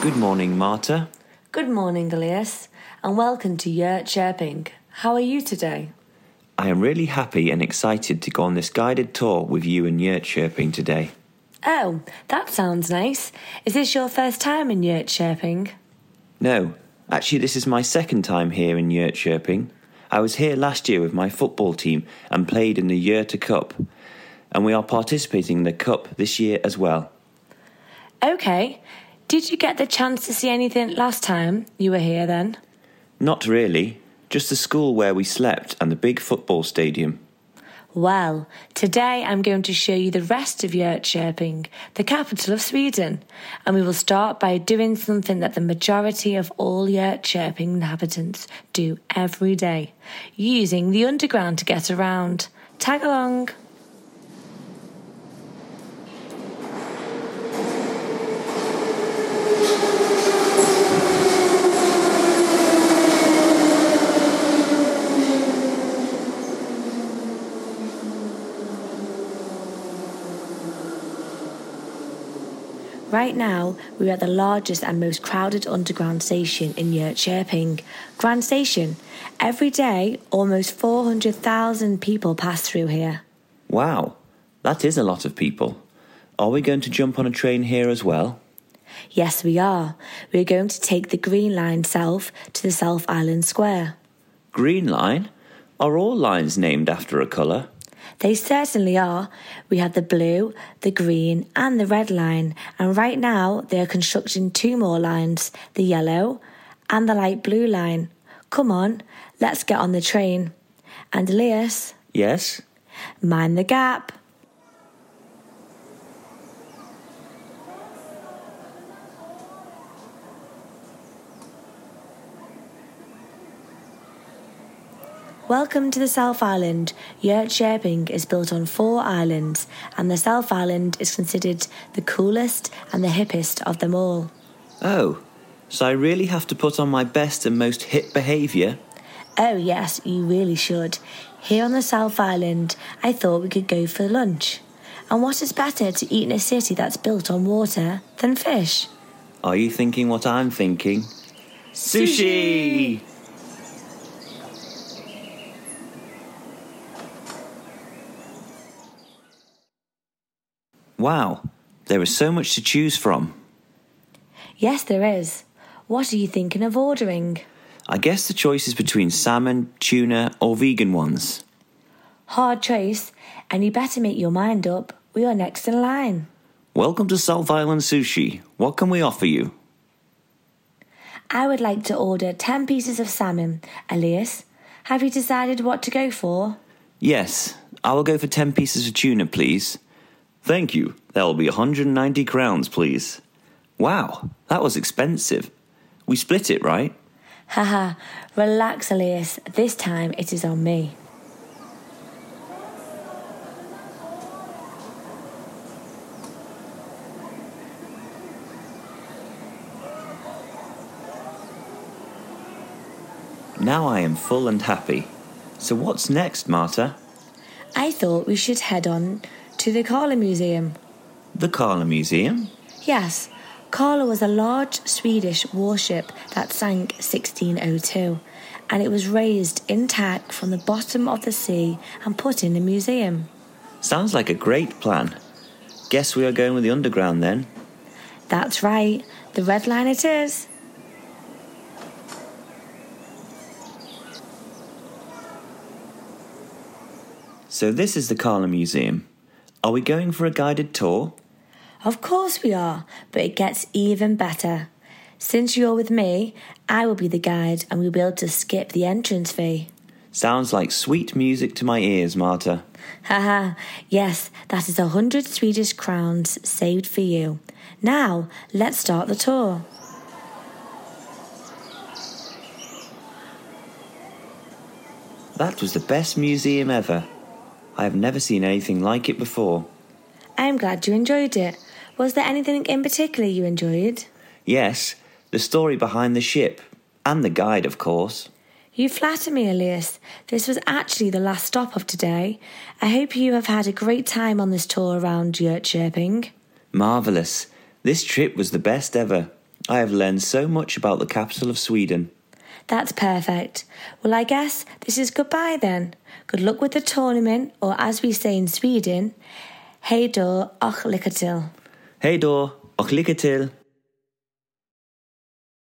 Good morning, Marta. Good morning, Elias, and welcome to Jönköping. How are you today? I am really happy and excited to go on this guided tour with you and Jönköping today. Oh, that sounds nice. Is this your first time in Jönköping? No, actually, this is my second time here in Jönköping. I was here last year with my football team and played in the Yurta Cup, and we are participating in the Cup this year as well. Okay. Did you get the chance to see anything last time you were here then? Not really, just the school where we slept and the big football stadium. Well, today I'm going to show you the rest of Jönköping, the capital of Sweden, and we will start by doing something that the majority of all Jönköping inhabitants do every day, using the underground to get around. Tag along. Right now, we're at the largest and most crowded underground station in Jönköping, Grand Station. Every day, almost 400,000 people pass through here. Wow, that is a lot of people. Are we going to jump on a train here as well? Yes, we are. We're going to take the Green Line south to the South Island Square. Green Line? Are all lines named after a colour? They certainly are. We have the blue, the green, and the red line, and right now they are constructing two more lines the yellow and the light blue line. Come on, let's get on the train. And Elias, Yes? mind the gap. Welcome to the South Island. Jönköping is built on four islands, and the South Island is considered the coolest and the hippest of them all. Oh, so I really have to put on my best and most hip behaviour? Oh, yes, you really should. Here on the South Island, I thought we could go for lunch. And what is better to eat in a city that's built on water than fish? Are you thinking what I'm thinking? Sushi! Wow, there is so much to choose from. Yes, there is. What are you thinking of ordering? I guess the choice is between salmon, tuna, or vegan ones. Hard choice, and you better make your mind up. We are next in line. Welcome to South Island Sushi. What can we offer you? I would like to order 10 pieces of salmon. Elias, have you decided what to go for? Yes, I will go for 10 pieces of tuna, please. Thank you. That will be 190 crowns, please. Wow, that was expensive. We split it, right? Haha, relax, Elias. This time it is on me. Now I am full and happy. So what's next, Marta? I thought we should head on to the Karla Museum. The Karla Museum? Yes, Karla was a large Swedish warship that sank 1602, and it was raised intact from the bottom of the sea and put in a museum. Sounds like a great plan. Guess we are going with the underground then. That's right, the red line it is. So this is the Karla Museum. Are we going for a guided tour? Of course we are, but it gets even better. Since you're with me, I will be the guide and we'll be able to skip the entrance fee. Sounds like sweet music to my ears, Marta. Haha, yes, that is a hundred Swedish crowns saved for you. Now, let's start the tour. That was the best museum ever. I have never seen anything like it before. I'm glad you enjoyed it. Was there anything in particular you enjoyed? Yes, the story behind the ship. And the guide, of course. You flatter me, Elias. This was actually the last stop of today. I hope you have had a great time on this tour around Jönköping. Marvellous. This trip was the best ever. I have learned so much about the capital of Sweden. That's perfect. Well, I guess this is goodbye then. Good luck with the tournament, or as we say in Sweden, hej då och lycka till. Hej då och lycka till!